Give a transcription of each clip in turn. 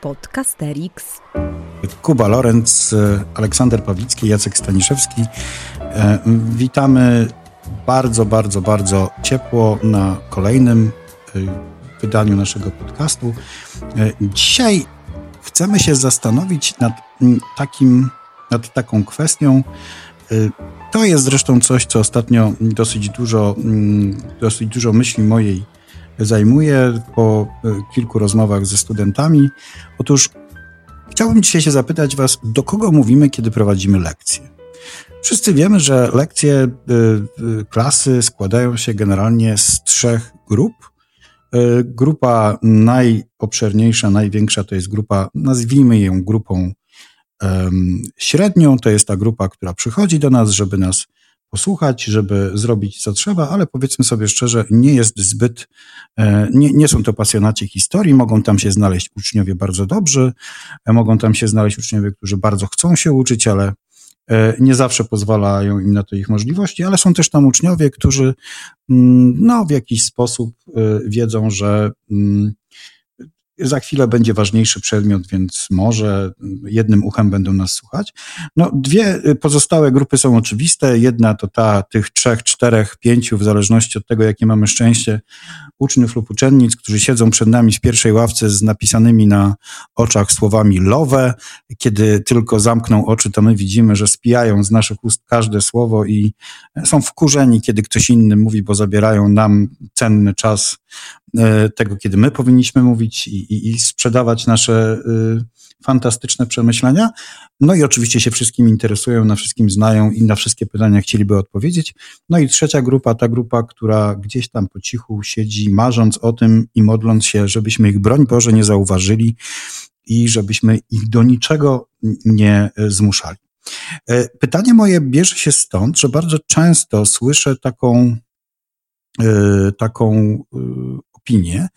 Podcasterix. Kuba Lorenz, Aleksander Pawlicki, Jacek Staniszewski. E, witamy bardzo, bardzo, bardzo ciepło na kolejnym e, wydaniu naszego podcastu. E, dzisiaj chcemy się zastanowić nad takim, nad taką kwestią. To jest zresztą coś, co ostatnio dosyć dużo, dosyć dużo myśli mojej zajmuje po kilku rozmowach ze studentami. Otóż chciałbym dzisiaj się zapytać Was, do kogo mówimy, kiedy prowadzimy lekcje? Wszyscy wiemy, że lekcje y, klasy składają się generalnie z trzech grup. Y, grupa najobszerniejsza, największa to jest grupa, nazwijmy ją grupą średnią. To jest ta grupa, która przychodzi do nas, żeby nas posłuchać, żeby zrobić co trzeba, ale powiedzmy sobie szczerze, nie jest zbyt, e, nie, nie są to pasjonaci historii, mogą tam się znaleźć uczniowie bardzo dobrzy, e, mogą tam się znaleźć uczniowie, którzy bardzo chcą się uczyć, ale e, nie zawsze pozwalają im na to ich możliwości, ale są też tam uczniowie, którzy mm, no, w jakiś sposób wiedzą, że mm, za chwilę będzie ważniejszy przedmiot, więc może jednym uchem będą nas słuchać. No, dwie pozostałe grupy są oczywiste. Jedna to ta tych trzech, czterech, pięciu, w zależności od tego, jakie mamy szczęście, uczniów lub uczennic, którzy siedzą przed nami w pierwszej ławce z napisanymi na oczach słowami lowe. Kiedy tylko zamkną oczy, to my widzimy, że spijają z naszych ust każde słowo i są wkurzeni, kiedy ktoś inny mówi, bo zabierają nam cenny czas e, tego, kiedy my powinniśmy mówić i, i, i sprzedawać nasze y, fantastyczne przemyślenia. No i oczywiście się wszystkim interesują, na wszystkim znają i na wszystkie pytania chcieliby odpowiedzieć. No i trzecia grupa, ta grupa, która gdzieś tam po cichu siedzi, marząc o tym i modląc się, żebyśmy ich, broń Boże, nie zauważyli i żebyśmy ich do niczego nie zmuszali. E, pytanie moje bierze się stąd, że bardzo często słyszę taką, e, taką e, opinię,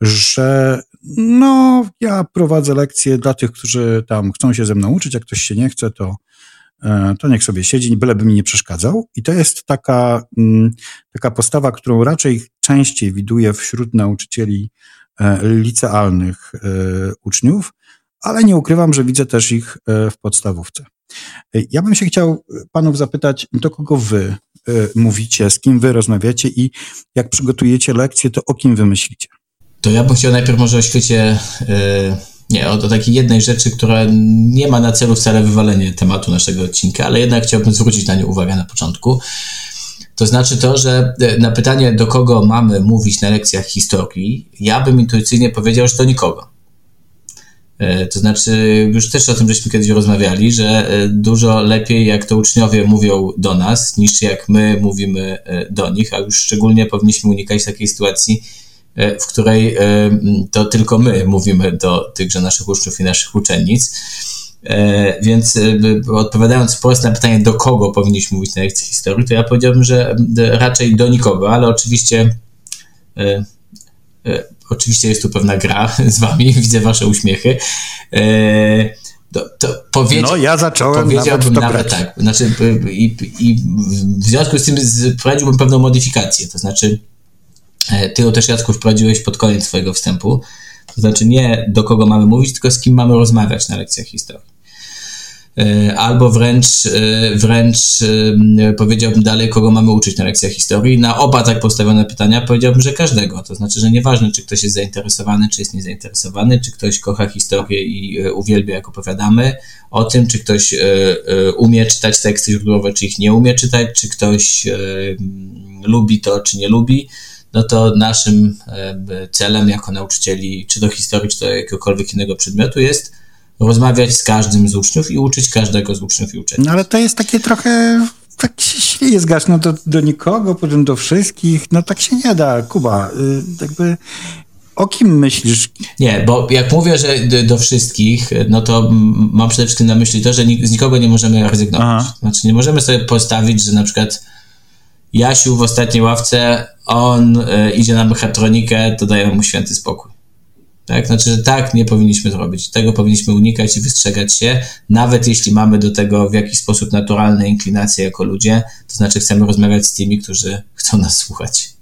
że no, ja prowadzę lekcje dla tych, którzy tam chcą się ze mną uczyć, jak ktoś się nie chce, to, e, to niech sobie siedzi, byleby mi nie przeszkadzał. I to jest taka, mm, taka postawa, którą raczej częściej widuję wśród nauczycieli e, licealnych e, uczniów, ale nie ukrywam, że widzę też ich w podstawówce. Ja bym się chciał panów zapytać, do kogo wy mówicie, z kim wy rozmawiacie i jak przygotujecie lekcje, to o kim wy myślicie? To ja bym chciał najpierw może o świecie, yy, nie, o, o takiej jednej rzeczy, która nie ma na celu wcale wywalenie tematu naszego odcinka, ale jednak chciałbym zwrócić na nią uwagę na początku. To znaczy to, że e, na pytanie, do kogo mamy mówić na lekcjach historii, ja bym intuicyjnie powiedział, że do nikogo. E, to znaczy, już też o tym żeśmy kiedyś rozmawiali, że dużo lepiej jak to uczniowie mówią do nas, niż jak my mówimy do nich, a już szczególnie powinniśmy unikać takiej sytuacji, E, w której e, to tylko my mówimy do tychże naszych uczniów i naszych uczennic. E, więc odpowiadając wprost na pytanie, do kogo powinniśmy mówić na lekcji historii, to ja powiedziałbym, że raczej do nikogo, ale oczywiście oczywiście jest tu pewna gra z wami, widzę wasze uśmiechy. To, to powiedział, no, ja zacząłem powiedziałbym nawet, nawet tak. Znaczy, i, i w związku z tym wprowadziłbym pewną modyfikację. To znaczy, E, ty ją też, Jacku, wprowadziłeś pod koniec swojego wstępu. To znaczy nie do kogo mamy mówić, tylko z kim mamy rozmawiać na lekcjach historii. E, albo wręcz, e, wręcz powiedziałbym dalej, kogo mamy uczyć na lekcjach historii. Na oba tak postawione pytania powiedziałbym, że każdego. To znaczy, że nieważne, czy ktoś jest zainteresowany, czy jest niezainteresowany, czy ktoś kocha historię i uwielbia, jak opowiadamy o tym, czy ktoś umie czytać teksty źródłowe, czy ich nie umie czytać, czy ktoś lubi to, czy nie lubi no to naszym e, celem jako nauczycieli, czy do historii, czy do jakiegokolwiek innego przedmiotu jest rozmawiać z każdym z uczniów i uczyć każdego z uczniów i uczniów. No ale to jest takie trochę, tak się śmieje zgasz, no do, do nikogo, potem do wszystkich, no tak się nie da, Kuba, y, jakby o kim myślisz? Nie, bo jak mówię, że do wszystkich, no to mam przede wszystkim na myśli to, że z nikogo nie możemy rezygnować. Aha. Znaczy nie możemy sobie postawić, że na przykład Jasiu w ostatniej ławce, on y, idzie na mechatronikę, to dajemy mu święty spokój. Tak? Znaczy, że tak nie powinniśmy zrobić. Tego powinniśmy unikać i wystrzegać się, nawet jeśli mamy do tego w jakiś sposób naturalne inklinacje jako ludzie, to znaczy chcemy rozmawiać z tymi, którzy chcą nas słuchać.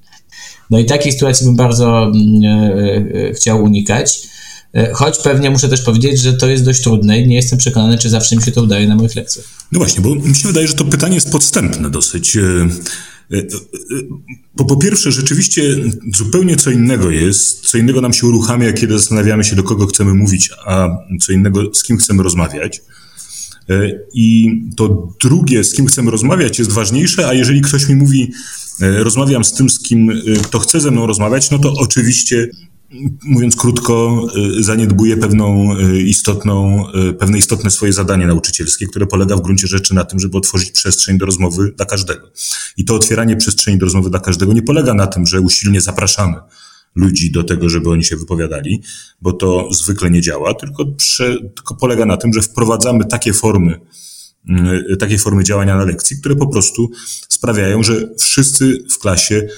No i takiej sytuacji bym bardzo y, y, chciał unikać. E, choć pewnie muszę też powiedzieć, że to jest dość trudne i nie jestem przekonany, czy zawsze mi się to udaje na moich lekcjach. No właśnie, bo mi się wydaje, że to pytanie jest podstępne dosyć. E, e, bo po pierwsze, rzeczywiście zupełnie co innego jest, co innego nam się uruchamia, kiedy zastanawiamy się, do kogo chcemy mówić, a co innego, z kim chcemy rozmawiać. I to drugie, z kim chcemy rozmawiać, jest ważniejsze, a jeżeli ktoś mi mówi, rozmawiam z tym, z kim to chce ze mną rozmawiać, no to oczywiście mówiąc krótko, y, zaniedbuje pewną y, istotną, y, pewne istotne swoje zadanie nauczycielskie, które polega w gruncie rzeczy na tym, żeby otworzyć przestrzeń do rozmowy dla każdego. I to otwieranie przestrzeni do rozmowy dla każdego nie polega na tym, że usilnie zapraszamy ludzi do tego, żeby oni się wypowiadali, bo to zwykle nie działa, tylko, prze, tylko polega na tym, że wprowadzamy takie formy, takie formy działania na lekcji, które po prostu sprawiają, że wszyscy w klasie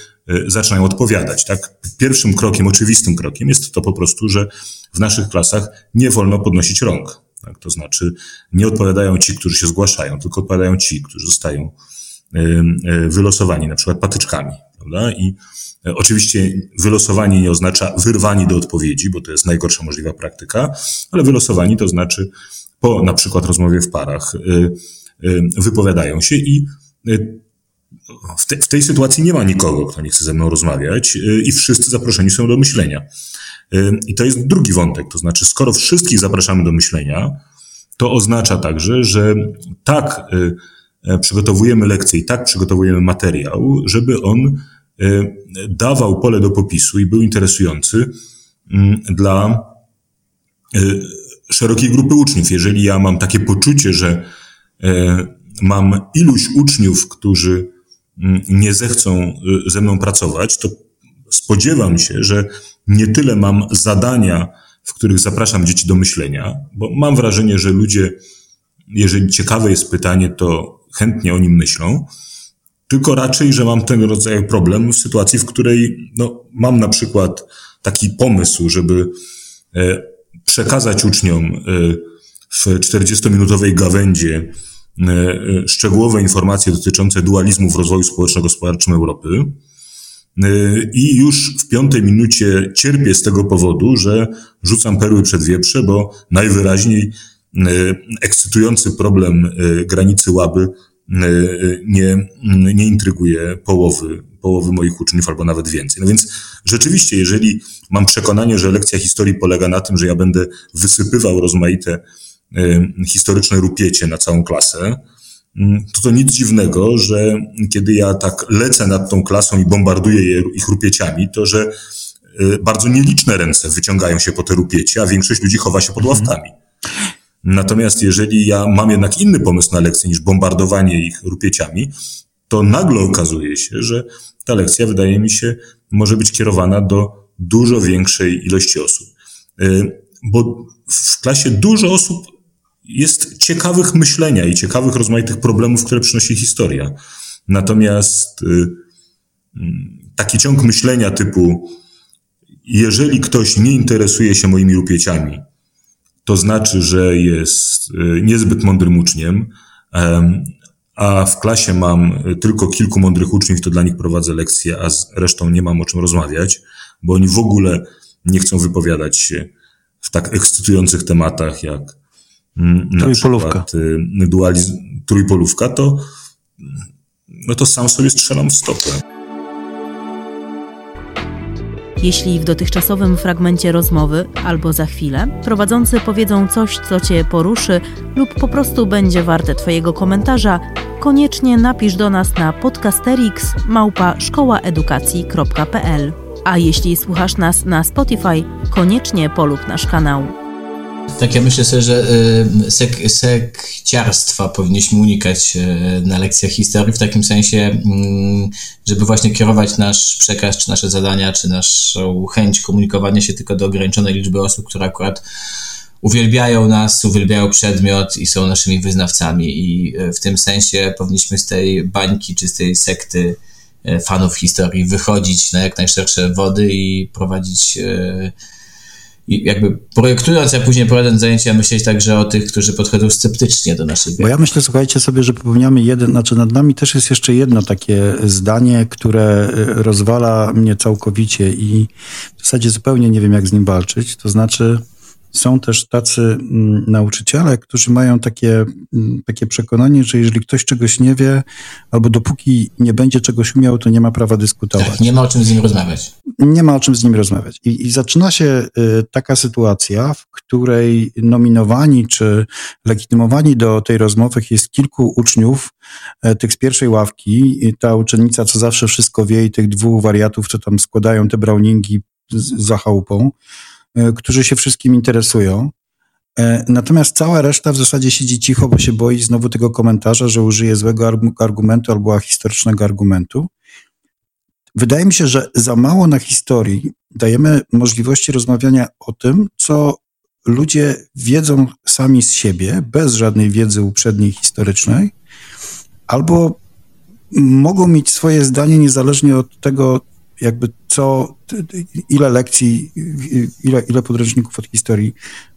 zaczynają odpowiadać. Tak? Pierwszym krokiem, oczywistym krokiem jest to po prostu, że w naszych klasach nie wolno podnosić rąk. Tak? To znaczy nie odpowiadają ci, którzy się zgłaszają, tylko odpowiadają ci, którzy zostają y, y, wylosowani na przykład patyczkami. Prawda? I oczywiście wylosowanie nie oznacza wyrwani do odpowiedzi, bo to jest najgorsza możliwa praktyka, ale wylosowani to znaczy po na przykład rozmowie w parach wypowiadają się i w, te, w, tej sytuacji nie ma nikogo, kto nie chce ze mną rozmawiać y, i wszyscy zaproszeni są do myślenia. Y, I to jest drugi wątek, to znaczy, skoro wszystkich zapraszamy do myślenia, to oznacza także, że tak y, e, przygotowujemy lekcję i tak przygotowujemy materiał, żeby on dawał pole do popisu i był interesujący mm, dla szerokiej grupy uczniów. Jeżeli ja mam takie poczucie, że e, mam iluś uczniów, którzy nie zechcą y, ze mną pracować, to spodziewam się, że nie tyle mam zadania, w których zapraszam dzieci do myślenia, bo mam wrażenie, że ludzie, jeżeli ciekawe jest pytanie, to chętnie o nim myślą, tylko raczej, że mam tego rodzaju problem w sytuacji, w której no, mam na przykład taki pomysł, żeby e, przekazać uczniom e, w 40-minutowej gawędzie szczegółowe informacje dotyczące dualizmu w rozwoju społeczno-gospodarczym Europy. E, I już w piątej minucie cierpię z tego powodu, że rzucam perły przed wieprze, bo najwyraźniej ekscytujący problem granicy Łaby nie, nie intryguje połowy, połowy moich uczniów albo nawet więcej. No więc rzeczywiście, jeżeli mam przekonanie, że lekcja historii polega na tym, że ja będę wysypywał rozmaite historyczne rupiecie na całą klasę, mm, to to nic dziwnego, że kiedy ja tak lecę nad tą klasą i bombarduję je ich rupieciami, to że y, bardzo nieliczne ręce wyciągają się po te rupiecie, a większość ludzi chowa się pod mhm. ławkami. Natomiast jeżeli ja mam jednak inny pomysł na lekcję niż bombardowanie ich rupieciami, to nagle okazuje się, że ta lekcja, wydaje mi się, może być kierowana do dużo większej ilości osób. Y, bo w klasie dużo osób jest ciekawych myślenia i ciekawych rozmaitych problemów, które przynosi historia. Natomiast y, mm, taki ciąg myślenia typu, jeżeli ktoś nie interesuje się moimi rupieciami, to znaczy, że jest y, niezbyt mądrym uczniem, a w klasie mam tylko kilku mądrych uczniów, to dla nich prowadzę lekcje, a z resztą nie mam o czym rozmawiać, bo oni w ogóle nie chcą wypowiadać się w tak ekscytujących tematach jak na trójpolówka. Przykład, y, dualizm, trójpolówka, to, no to sam sobie strzelam w stopę. Jeśli w dotychczasowym fragmencie rozmowy albo za chwilę prowadzący powiedzą coś, co Cię poruszy lub po prostu będzie warte Twojego komentarza, koniecznie napisz do nas na podcasterix małpa szkołaedukacji.pl. A jeśli słuchasz nas na Spotify, koniecznie polub nasz kanał. Tak, ja myślę sobie, że y, sek, sekciarstwa powinniśmy unikać y, na lekcjach historii, w takim sensie, mm, żeby właśnie kierować nasz przekaz, czy nasze zadania, czy naszą chęć komunikowania się tylko do ograniczonej liczby osób, które akurat uwielbiają nas, uwielbiają przedmiot i są naszymi wyznawcami. I y, w tym sensie powinniśmy z tej bańki, czy z tej sekty fanów historii wychodzić na jak najszersze wody i prowadzić jakby projektując, a później prowadząc zajęcia, myśleć także o tych, którzy podchodzą sceptycznie do wiedzy. Bo ja myślę, słuchajcie sobie, że popełniamy jeden, znaczy nad nami też jest jeszcze jedno takie zdanie, które y, rozwala mnie całkowicie i w zasadzie zupełnie nie wiem, jak z nim walczyć. To znaczy, są też tacy mm, nauczyciele, którzy mają takie, mm, takie przekonanie, że jeżeli ktoś czegoś nie wie, albo dopóki nie będzie czegoś umiał, to nie ma prawa dyskutować. Tak, nie ma o czym z nim rozmawiać. Nie ma o czym z nim rozmawiać. I, i zaczyna się y, taka sytuacja, w której nominowani czy legitymowani do tej rozmowy jest kilku uczniów, e, tych z pierwszej ławki, ta uczennica, co zawsze wszystko wie, i tych dwóch wariatów, co tam składają te browningi za chałupą. E, którzy się wszystkim interesują. E, natomiast cała reszta w zasadzie siedzi cicho, bo się boi znowu tego komentarza, że użyje złego argumentu albo historycznego argumentu. Wydaje mi się, że za mało na historii dajemy możliwości rozmawiania o tym, co ludzie wiedzą sami z siebie, bez żadnej wiedzy uprzedniej historycznej, albo mogą mieć swoje zdanie niezależnie od tego, jakby co, ile lekcji, ile, ile podręczników od historii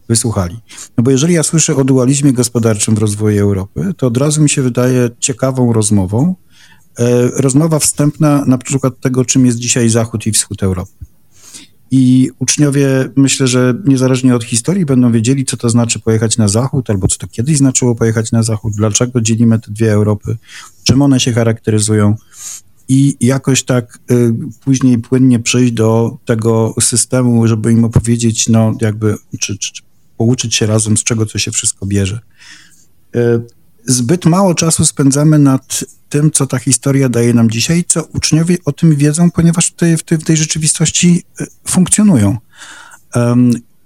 wysłuchali. No bo jeżeli ja słyszę o dualizmie gospodarczym w rozwoju Europy, to od razu mi się wydaje ciekawą rozmową, e, rozmowa wstępna na przykład tego, czym jest dzisiaj Zachód i Wschód Europy. I uczniowie, myślę, że niezależnie od historii, będą wiedzieli, co to znaczy pojechać na zachód, albo co to kiedyś znaczyło pojechać na zachód, dlaczego dzielimy te dwie Europy, czym one się charakteryzują i jakoś tak y, później płynnie przejść do tego systemu, żeby im opowiedzieć, no jakby, czy, czy, czy pouczyć się razem, z czego to się wszystko bierze. Y, zbyt mało czasu spędzamy nad tym, co ta historia daje nam dzisiaj, co uczniowie o tym wiedzą, ponieważ w tej, w tej, w tej rzeczywistości y, funkcjonują.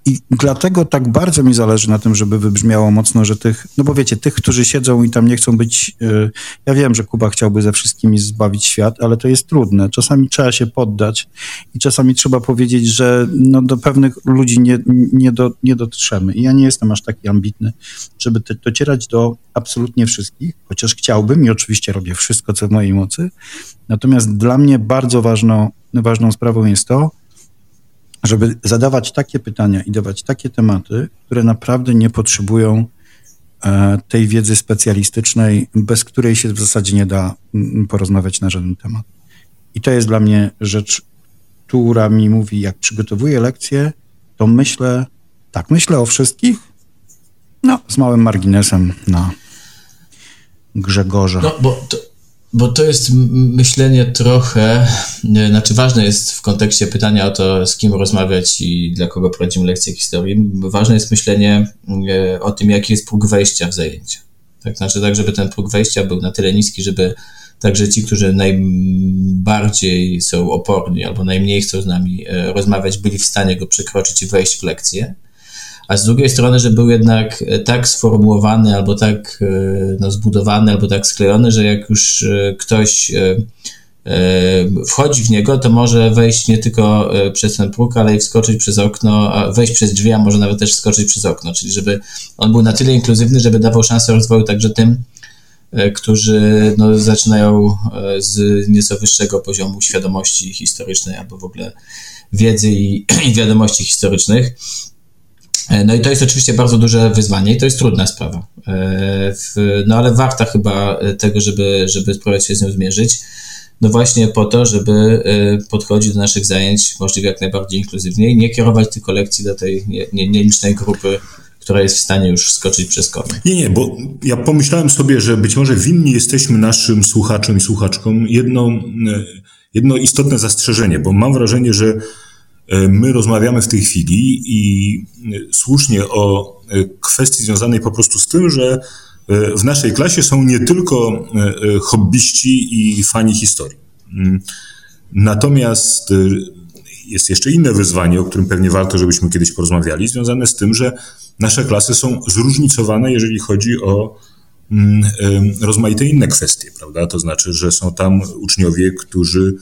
I dlatego tak bardzo mi zależy na tym, żeby wybrzmiało mocno, że tych, no bo wiecie, tych, którzy siedzą i tam nie chcą być, yy, ja wiem, że Kuba chciałby ze wszystkimi zbawić świat, ale to jest trudne. Czasami trzeba się poddać i czasami trzeba powiedzieć, że no, do pewnych ludzi nie, nie, do, nie dotrzemy. I ja nie jestem aż taki ambitny, żeby te, docierać do absolutnie wszystkich, chociaż chciałbym i oczywiście robię wszystko, co w mojej mocy. Natomiast dla mnie bardzo ważną, ważną sprawą jest to, żeby zadawać takie pytania i dawać takie tematy, które naprawdę nie potrzebują e, tej wiedzy specjalistycznej, bez której się w zasadzie nie da mm, porozmawiać na żaden temat. I to jest dla mnie rzecz, która mi mówi, jak przygotowuję lekcje, to myślę, tak, myślę o wszystkich, no, z małym marginesem na Grzegorza. No, bo to, bo to jest myślenie trochę, znaczy ważne jest w kontekście pytania o to, z kim rozmawiać i dla kogo prowadzimy lekcje historii, ważne jest myślenie e, o tym, jaki jest próg wejścia w zajęcia. Tak, znaczy tak, żeby ten próg wejścia był na tyle niski, żeby także ci, którzy najbardziej są oporni albo najmniej chcą z nami e, rozmawiać, byli w stanie go przekroczyć i wejść w lekcję a z drugiej strony, że był jednak e, tak sformułowany, albo tak e, no, zbudowany, albo tak sklejony, że jak już e, ktoś wchodzi w niego, to może wejść nie tylko przez ten próg, ale i wskoczyć przez okno, wejść przez drzwi, a może nawet też wskoczyć przez okno, czyli żeby on był na tyle inkluzywny, żeby dawał szansę rozwoju także tym, którzy no, zaczynają z nieco wyższego poziomu świadomości historycznej albo w ogóle wiedzy i, i wiadomości historycznych. E, no i to jest oczywiście bardzo duże wyzwanie i to jest trudna sprawa. E, no ale warta chyba tego, żeby, żeby spróbować się z nią zmierzyć. No właśnie po to, żeby e, podchodzić do naszych zajęć możliwie jak najbardziej inkluzywnie i nie kierować tylko lekcji do tej nielicznej grupy, która jest w stanie już skoczyć przez komy. Nie, nie, bo ja pomyślałem sobie, że być może winni jesteśmy naszym słuchaczom i słuchaczkom jedno, jedno istotne zastrzeżenie, bo mam wrażenie, że E, my rozmawiamy w tej chwili i e, słusznie o e, kwestii związanej po prostu z tym, że w naszej klasie są nie tylko hobbyści i fani historii. Mm. Natomiast jest jeszcze inne wyzwanie, o którym pewnie warto, żebyśmy kiedyś porozmawiali, związane z tym, że nasze klasy są zróżnicowane, jeżeli chodzi o mm, rozmaite inne kwestie, prawda? To znaczy, że są tam uczniowie, którzy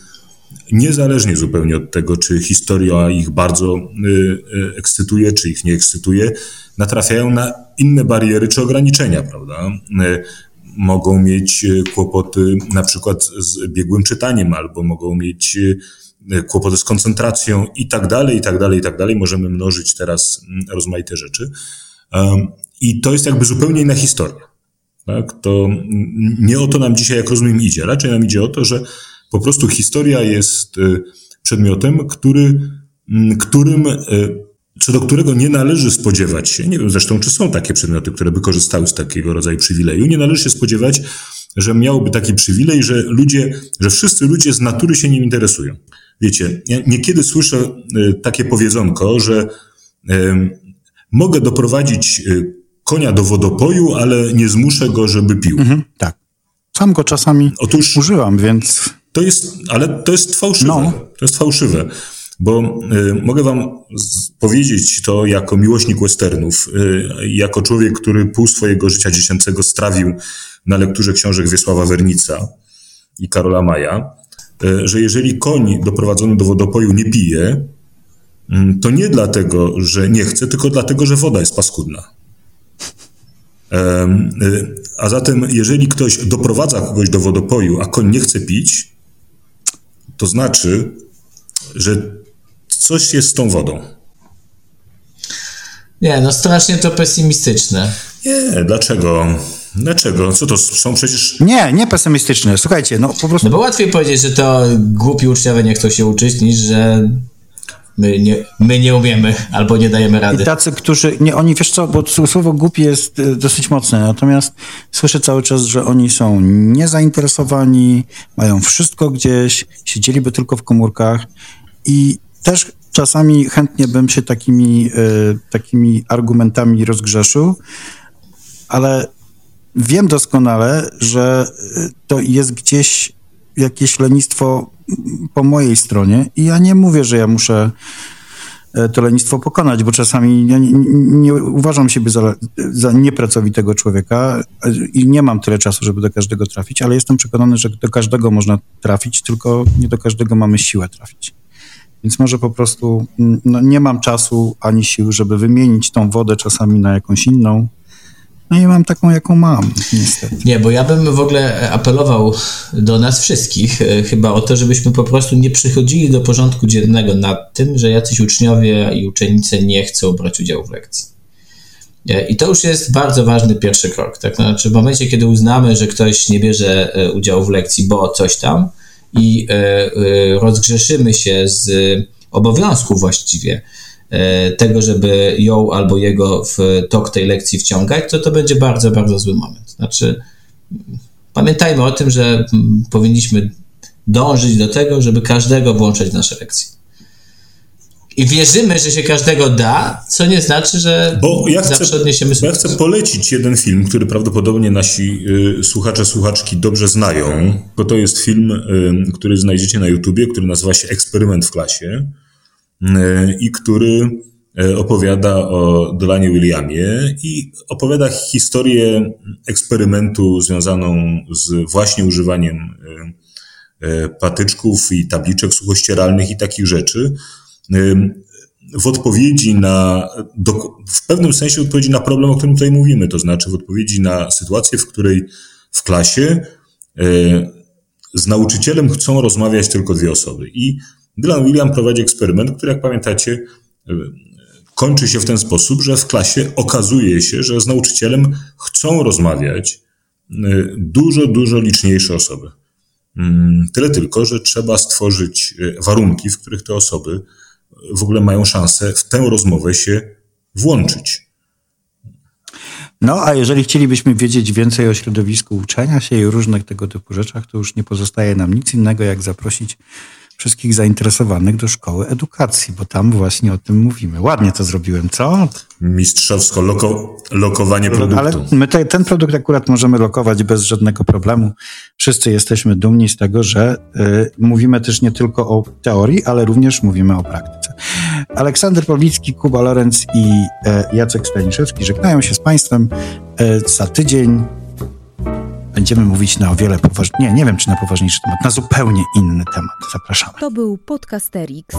niezależnie zupełnie od tego, czy historia ich bardzo y, y, ekscytuje, czy ich nie ekscytuje, natrafiają na inne bariery czy ograniczenia, prawda? Y, mogą mieć kłopoty na przykład z biegłym czytaniem, albo mogą mieć kłopoty z koncentracją i tak dalej, i tak dalej, i tak dalej. Możemy mnożyć teraz mm, rozmaite rzeczy. I to jest jakby zupełnie inna historia. Tak? To nie o to nam dzisiaj, jak rozumiem, idzie. Raczej nam idzie o to, że po prostu historia jest y, przedmiotem, który, mm, którym y, co do którego nie należy spodziewać się, nie wiem zresztą, czy są takie przedmioty, które by korzystały z takiego rodzaju przywileju, nie należy się spodziewać, że miałoby taki przywilej, że ludzie, że wszyscy ludzie z natury się nim interesują. Wiecie, ja niekiedy słyszę y, takie powiedzonko, że mogę doprowadzić konia do wodopoju, ale nie zmuszę go, żeby pił. Mhm, tak. Sam go czasami Otóż, używam, więc... To jest, ale to jest fałszywe. No. To jest fałszywe. Bo y, mogę wam powiedzieć to jako miłośnik westernów, y, jako człowiek, który pół swojego życia dziecięcego strawił na lekturze książek Wiesława Wernica i Karola Maja, y, że jeżeli koń doprowadzony do wodopoju nie pije, mm, to nie dlatego, że nie chce, tylko dlatego, że woda jest paskudna. Y, a zatem, jeżeli ktoś doprowadza kogoś do wodopoju, a koń nie chce pić, to znaczy, że coś jest z tą wodą. Nie, no strasznie to pesymistyczne. Nie, dlaczego? Dlaczego? Co to są przecież... Nie, nie pesymistyczne. Słuchajcie, no po prostu... No bo łatwiej powiedzieć, że to głupi uczniowie nie chcą się uczyć, niż że my nie, my nie umiemy albo nie dajemy rady. I tacy, którzy, nie, oni, wiesz co, bo słowo głupi jest y, dosyć mocne, natomiast słyszę cały czas, że oni są niezainteresowani, mają wszystko gdzieś, siedzieliby tylko w komórkach i też czasami chętnie bym się takimi, y, takimi argumentami rozgrzeszył, ale wiem doskonale, że y, to jest gdzieś jakieś lenistwo po mojej stronie i ja nie mówię, że ja muszę e, to lenistwo pokonać, bo czasami ja nie, nie uważam siebie za, za niepracowitego człowieka i nie mam tyle czasu, żeby do każdego trafić, ale jestem przekonany, że do każdego można trafić, tylko nie do każdego mamy siłę trafić. Więc może po prostu mm, no, nie mam czasu ani sił, żeby wymienić tą wodę czasami na jakąś inną, no i mam taką, jaką mam, niestety. Nie, bo ja bym w ogóle apelował do nas wszystkich e, chyba o to, żebyśmy po prostu nie przychodzili do porządku dziennego nad tym, że jacyś uczniowie i uczennice nie chcą brać udziału w lekcji. E, I to już jest bardzo ważny pierwszy krok. Tak? Znaczy, w momencie, kiedy uznamy, że ktoś nie bierze e, udziału w lekcji, bo coś tam, i rozgrzeszymy się z obowiązku właściwie tego, żeby ją albo jego w tok tej lekcji wciągać, to to będzie bardzo, bardzo zły moment. Znaczy, pamiętajmy o tym, że powinniśmy dążyć do tego, żeby każdego włączać w nasze lekcje. I wierzymy, że się każdego da, co nie znaczy, że bo ja chcę, zawsze odniesiemy sukces. Ja chcę polecić jeden film, który prawdopodobnie nasi y, słuchacze, słuchaczki dobrze znają, bo to jest film, y, który znajdziecie na YouTubie, który nazywa się Eksperyment w klasie i który e, opowiada o Dolanie Williamie i opowiada historię eksperymentu związaną z właśnie używaniem e, e, patyczków i tabliczek suchościeralnych i takich rzeczy w odpowiedzi na, w pewnym sensie odpowiedzi na problem, o którym tutaj mówimy, to znaczy w odpowiedzi na sytuację, w której w klasie z nauczycielem chcą rozmawiać tylko dwie osoby. I Dylan William prowadzi eksperyment, który, jak pamiętacie, e, kończy się w ten sposób, że w klasie okazuje się, że z nauczycielem chcą rozmawiać e, dużo, dużo liczniejsze osoby. Mm, tyle tylko, że trzeba stworzyć e, warunki, w których te osoby w ogóle mają szansę w tę rozmowę się włączyć. No, a jeżeli chcielibyśmy wiedzieć więcej o środowisku uczenia się i różnych tego typu rzeczach, to już nie pozostaje nam nic innego, jak zaprosić wszystkich zainteresowanych do szkoły edukacji, bo tam właśnie o tym mówimy. Ładnie to zrobiłem, co? Mistrzowsko loko, lokowanie produktu. Ale my te, ten produkt akurat możemy lokować bez żadnego problemu. Wszyscy jesteśmy dumni z tego, że y, mówimy też nie tylko o teorii, ale również mówimy o praktyce. Aleksander Pawlicki, Kuba Lorenz i y, Jacek Staniszewski żegnają się z Państwem y, za tydzień będziemy mówić na o wiele poważniejszy, nie, nie wiem czy na poważniejszy temat, na zupełnie inny temat. Zapraszamy. To był Podcasterix.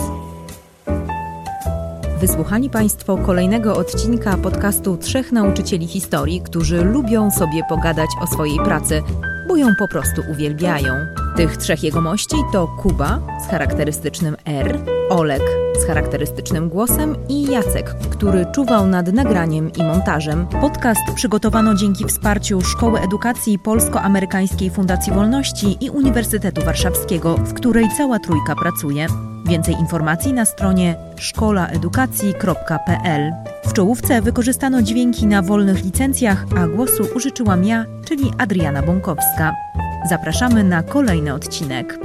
Wysłuchali Państwo kolejnego odcinka podcastu Trzech Nauczycieli Historii, którzy lubią sobie pogadać o swojej pracy, bo ją po prostu uwielbiają. Tych trzech jegomości to Kuba z charakterystycznym R, Olek z charakterystycznym głosem i Jacek, który czuwał nad nagraniem i montażem. Podcast przygotowano dzięki wsparciu Szkoły Edukacji Polsko-Amerykańskiej Fundacji Wolności i Uniwersytetu Warszawskiego, w której cała trójka pracuje. Więcej informacji na stronie szkolaedukacji.pl. W czołówce wykorzystano dźwięki na wolnych licencjach, a głosu użyczyłam ja, czyli Adriana Bąkowska. Zapraszamy na kolejny odcinek.